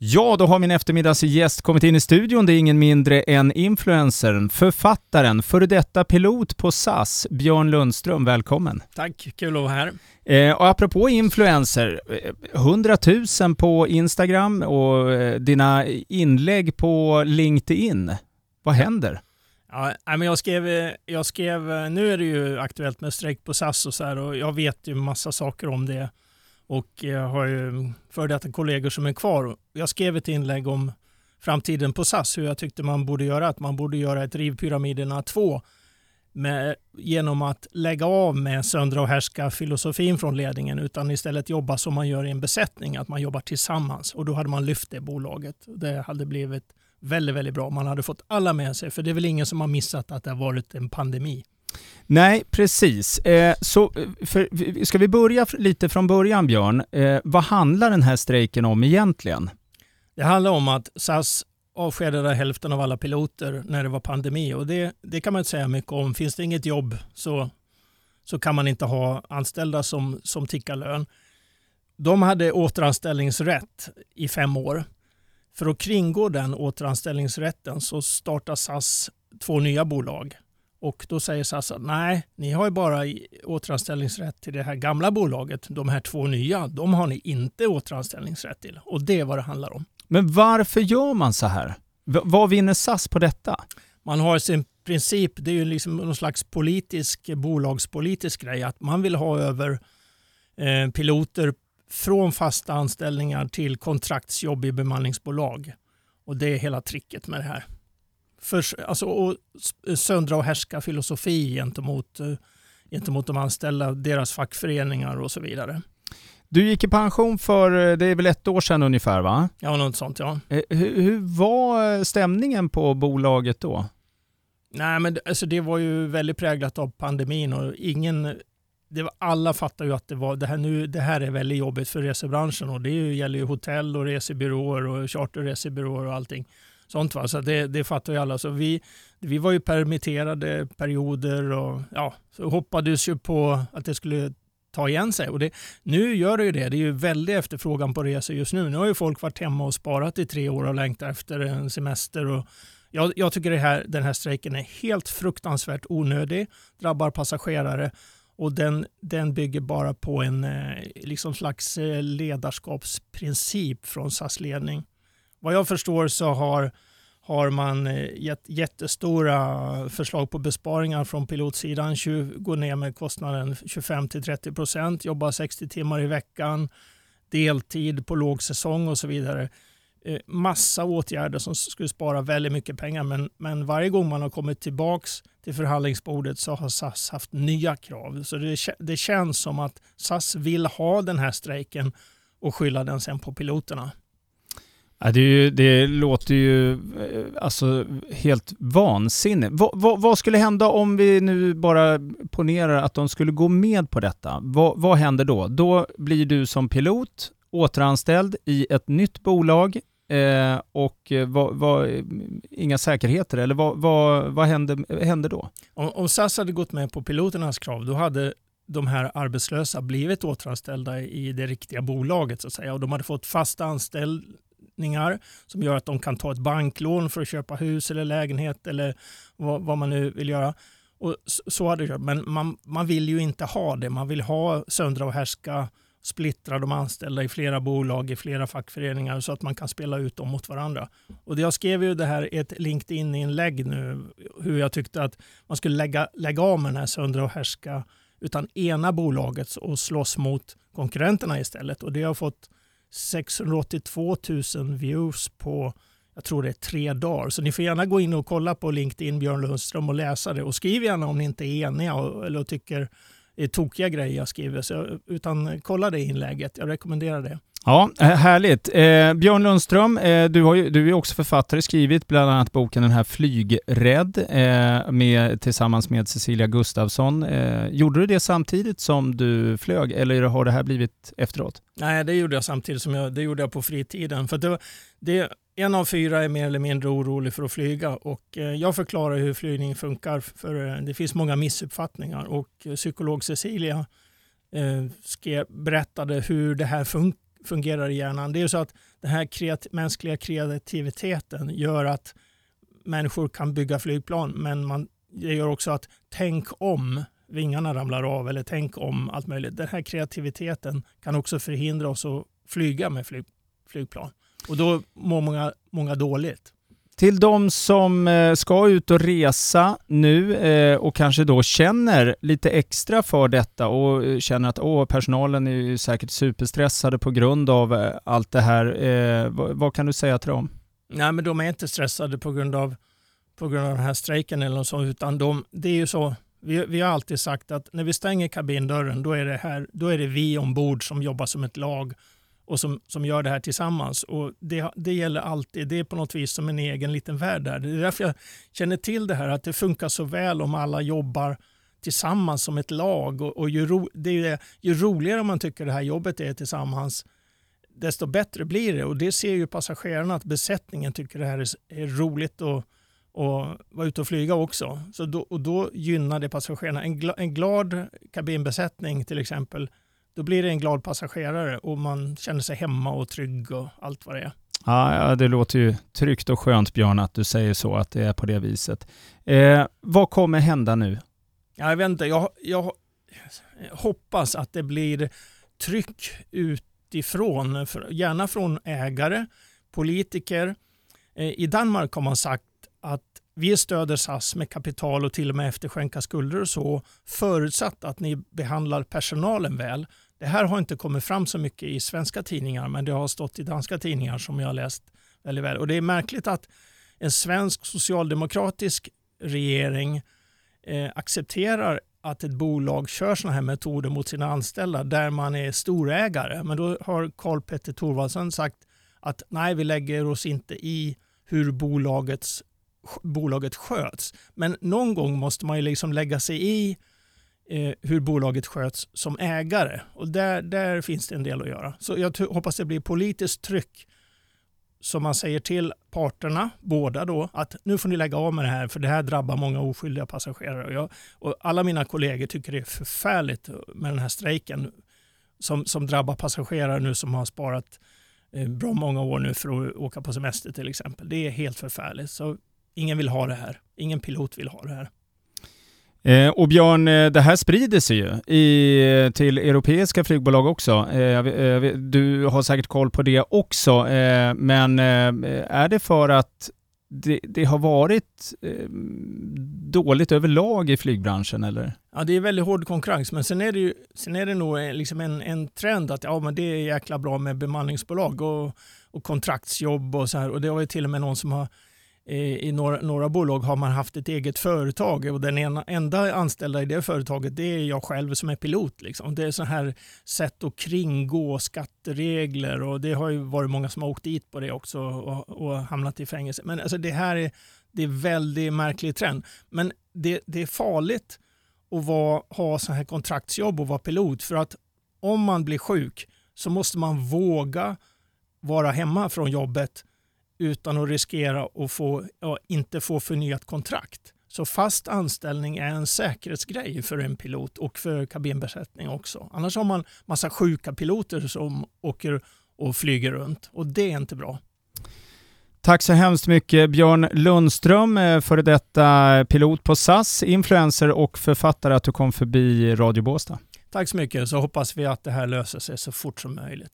Ja, då har min eftermiddagsgäst kommit in i studion. Det är ingen mindre än influencern, författaren, före detta pilot på SAS, Björn Lundström. Välkommen! Tack, kul att vara här. Eh, och apropå influencer, 100 eh, 000 på Instagram och eh, dina inlägg på LinkedIn. Vad händer? Ja, men jag skrev, jag skrev, nu är det ju aktuellt med strejk på SAS och så här och jag vet ju massa saker om det och jag har ju före detta kollegor som är kvar. Jag skrev ett inlägg om framtiden på SAS, hur jag tyckte man borde göra. Att man borde göra ett Rivpyramiderna 2 med, genom att lägga av med söndra och härska filosofin från ledningen utan istället jobba som man gör i en besättning, att man jobbar tillsammans. Och då hade man lyft det bolaget. Det hade blivit väldigt, väldigt bra. Man hade fått alla med sig, för det är väl ingen som har missat att det har varit en pandemi. Nej, precis. Eh, så eh, för, ska vi börja lite från början, Björn? Eh, vad handlar den här strejken om egentligen? Det handlar om att SAS avskedade hälften av alla piloter när det var pandemi och det, det kan man inte säga mycket om. Finns det inget jobb så, så kan man inte ha anställda som, som tickar lön. De hade återanställningsrätt i fem år. För att kringgå den återanställningsrätten så startar SAS två nya bolag och då säger SAS att nej, ni har ju bara återanställningsrätt till det här gamla bolaget. De här två nya, de har ni inte återanställningsrätt till. Och det är vad det handlar om. Men varför gör man så här? V vad vinner SAS på detta? Man har sin princip, det är ju liksom någon slags politisk, bolagspolitisk grej, att man vill ha över eh, piloter från fasta anställningar till kontraktsjobb i bemanningsbolag. Och det är hela tricket med det här för, alltså, och söndra och härska filosofi gentemot, eh, gentemot de anställda, deras fackföreningar och så vidare. Du gick i pension för, eh, det är väl ett år sedan ungefär va? Ja, något sånt ja. Eh, hur, hur var stämningen på bolaget då? Nej, men alltså, det var ju väldigt präglat av pandemin och ingen, det var, alla fattar ju att det, var, det, här nu, det här är väldigt jobbigt för resebranschen och det gäller ju hotell och resebyråer och charterresebyråer och allting sånt. Va? Så det, det fattar ju alla. Så vi, vi var ju permitterade perioder och ja, så hoppades ju på att det skulle ta igen sig. Och det, nu gör det ju det. Det är ju väldig efterfrågan på resor just nu. Nu har ju folk varit hemma och sparat i tre år och längtar efter en semester. Och jag, jag tycker det här, den här strejken är helt fruktansvärt onödig, drabbar passagerare och den, den bygger bara på en eh, liksom slags eh, ledarskapsprincip från SAS ledning vad jag förstår så har, har man eh, gett jättestora förslag på besparingar från pilotsidan. Gå ner med kostnaden 25-30 procent, jobba 60 timmar i veckan, deltid på lågsäsong och så vidare. Eh, massa åtgärder som skulle spara väldigt mycket pengar men, men varje gång man har kommit tillbaks till förhandlingsbordet så har SAS haft nya krav. Så det, det känns som att SAS vill ha den här strejken och skylla den sen på piloterna. Ja, det, ju, det, låter ju eh, alltså helt vansinnigt. Va, va, vad skulle hända om vi nu bara ponerar att de skulle gå med på detta? Va, vad händer då? Då blir du som pilot återanställd i ett nytt bolag eh, och eh, va, inga säkerheter, eller vad, händer, händer då? Om, om SAS hade gått med på piloternas krav, då hade de här arbetslösa blivit återanställda i det riktiga bolaget så att säga och de hade fått fast anställd förutsättningar som gör att de kan ta ett banklån för att köpa hus eller lägenhet eller vad, vad man nu vill göra. Och så hade jag, Men man, man vill ju inte ha det. Man vill ha söndra och härska, splittra de anställda i flera bolag, i flera fackföreningar så att man kan spela ut dem mot varandra. Och jag skrev ju det här i ett LinkedIn-inlägg nu, hur jag tyckte att man skulle lägga, lägga av med den här söndra och härska utan ena bolaget och slåss mot konkurrenterna istället. Och det har fått 682 000 views på jag tror det är tre dagar. Så ni får gärna gå in och kolla på LinkedIn Björn Lundström och läsa det. Och skriv gärna om ni inte är eniga och, eller tycker tokiga grejer jag skriver. Så, utan kolla det inlägget. Jag rekommenderar det. Ja, eh, härligt. Eh, Björn Lundström, eh, du, har ju, du är också författare, skrivit bland annat boken den här Flygrädd eh, med, tillsammans med Cecilia Gustafsson. Eh, gjorde du det samtidigt som du flög eller har det här blivit efteråt? Nej, det gjorde jag samtidigt som jag, det gjorde jag på fritiden. För det, det, en av fyra är mer eller mindre orolig för att flyga och eh, jag förklarar hur flygning funkar för eh, det finns många missuppfattningar och eh, psykolog Cecilia skrev, berättade hur det här fungerar i hjärnan. Det är så att den här kreat mänskliga kreativiteten gör att människor kan bygga flygplan men man, det gör också att tänk om vingarna ramlar av eller tänk om allt möjligt. Den här kreativiteten kan också förhindra oss att flyga med flyg, flygplan. Och då mår många, många dåligt. Till de som eh, ska ut och resa nu eh, och kanske då känner lite extra för detta och eh, känner att åh, personalen är ju säkert superstressade på grund av allt det här. Vad kan du säga till dem? Nej, men de är inte stressade på grund av, på grund av den här strejken eller något sånt, utan de, det är ju så vi, vi, har alltid sagt att när vi stänger kabindörren då är det, här, då är det vi ombord som jobbar som ett lag och som, som gör det här tillsammans. Och det, det gäller alltid. Det är på något vis som en egen liten värld där. Det är därför jag känner till det här att det funkar så väl om alla jobbar tillsammans som ett lag. Och, och ju, ro, det är det, ju roligare man tycker det här jobbet är tillsammans desto bättre blir det. Och det ser ju passagerarna att besättningen tycker det här är, är roligt och, och vara ute och flyga också. Så då, och då gynnar det passagerarna. En, gla, en glad kabinbesättning till exempel då blir det en glad passagerare och man känner sig hemma och trygg och allt vad det är. Ja, det låter ju tryggt och skönt Björn att du säger så, att det är på det viset. Eh, vad kommer hända nu? Jag vet inte, jag, jag hoppas att det blir tryck utifrån, gärna från ägare, politiker. Eh, I Danmark har man sagt att vi stöder SAS med kapital och till och med efterskänka skulder och så förutsatt att ni behandlar personalen väl. Det här har inte kommit fram så mycket i svenska tidningar men det har stått i danska tidningar som jag har läst väldigt väl. Och det är märkligt att en svensk socialdemokratisk regering eh, accepterar att ett bolag kör sådana här metoder mot sina anställda där man är storägare. Men då har Karl Petter Thorwaldsson sagt att nej, vi lägger oss inte i hur bolagets, bolaget sköts. Men någon gång måste man ju liksom lägga sig i eh, hur bolaget sköts som ägare. Och där, där finns det en del att göra. Så jag hoppas det blir politiskt tryck som man säger till parterna, båda då, att nu får ni lägga av med det här för det här drabbar många oskyldiga passagerare. Och, jag, och alla mina kollegor tycker det är förfärligt med den här strejken som, som drabbar passagerare nu som har sparat eh, bra många år nu för att åka på semester till exempel. Det är helt förfärligt. Så ingen vill ha det här. Ingen pilot vill ha det här. Eh, och Björn, eh, det här sprider sig ju i, till europeiska flygbolag också. Eh, eh du har säkert koll på det också, eh, men eh, är det för att det, det, har varit eh, dåligt överlag i flygbranschen eller? Ja, det är väldigt hård konkurrens, men sen är det, ju, sen är det nog eh, liksom en, en trend att ja, men det är jäkla bra med bemanningsbolag och, och kontraktsjobb och så här. Och det var ju till och med någon som har i några, några, bolag har man haft ett eget företag och den ena, enda anställda i det företaget det är jag själv som är pilot. Liksom. Det är så här sätt att kringgå skatteregler och det har ju varit många som har åkt dit på det också och, och hamnat i fängelse. Men alltså det här är, det är väldigt märklig trend. Men det, det är farligt att vara, ha så här kontraktsjobb och vara pilot för att om man blir sjuk så måste man våga vara hemma från jobbet utan att riskera att få, ja, inte få förnyat kontrakt. Så fast anställning är en säkerhetsgrej för en pilot och för kabinbesättning också. Annars har man massa sjuka piloter som åker och flyger runt och det är inte bra. Tack så hemskt mycket Björn Lundström, eh, före detta pilot på SAS, influencer och författare att du kom förbi Radio Båstad. Tack så mycket, så hoppas vi att det här löser sig så fort som möjligt.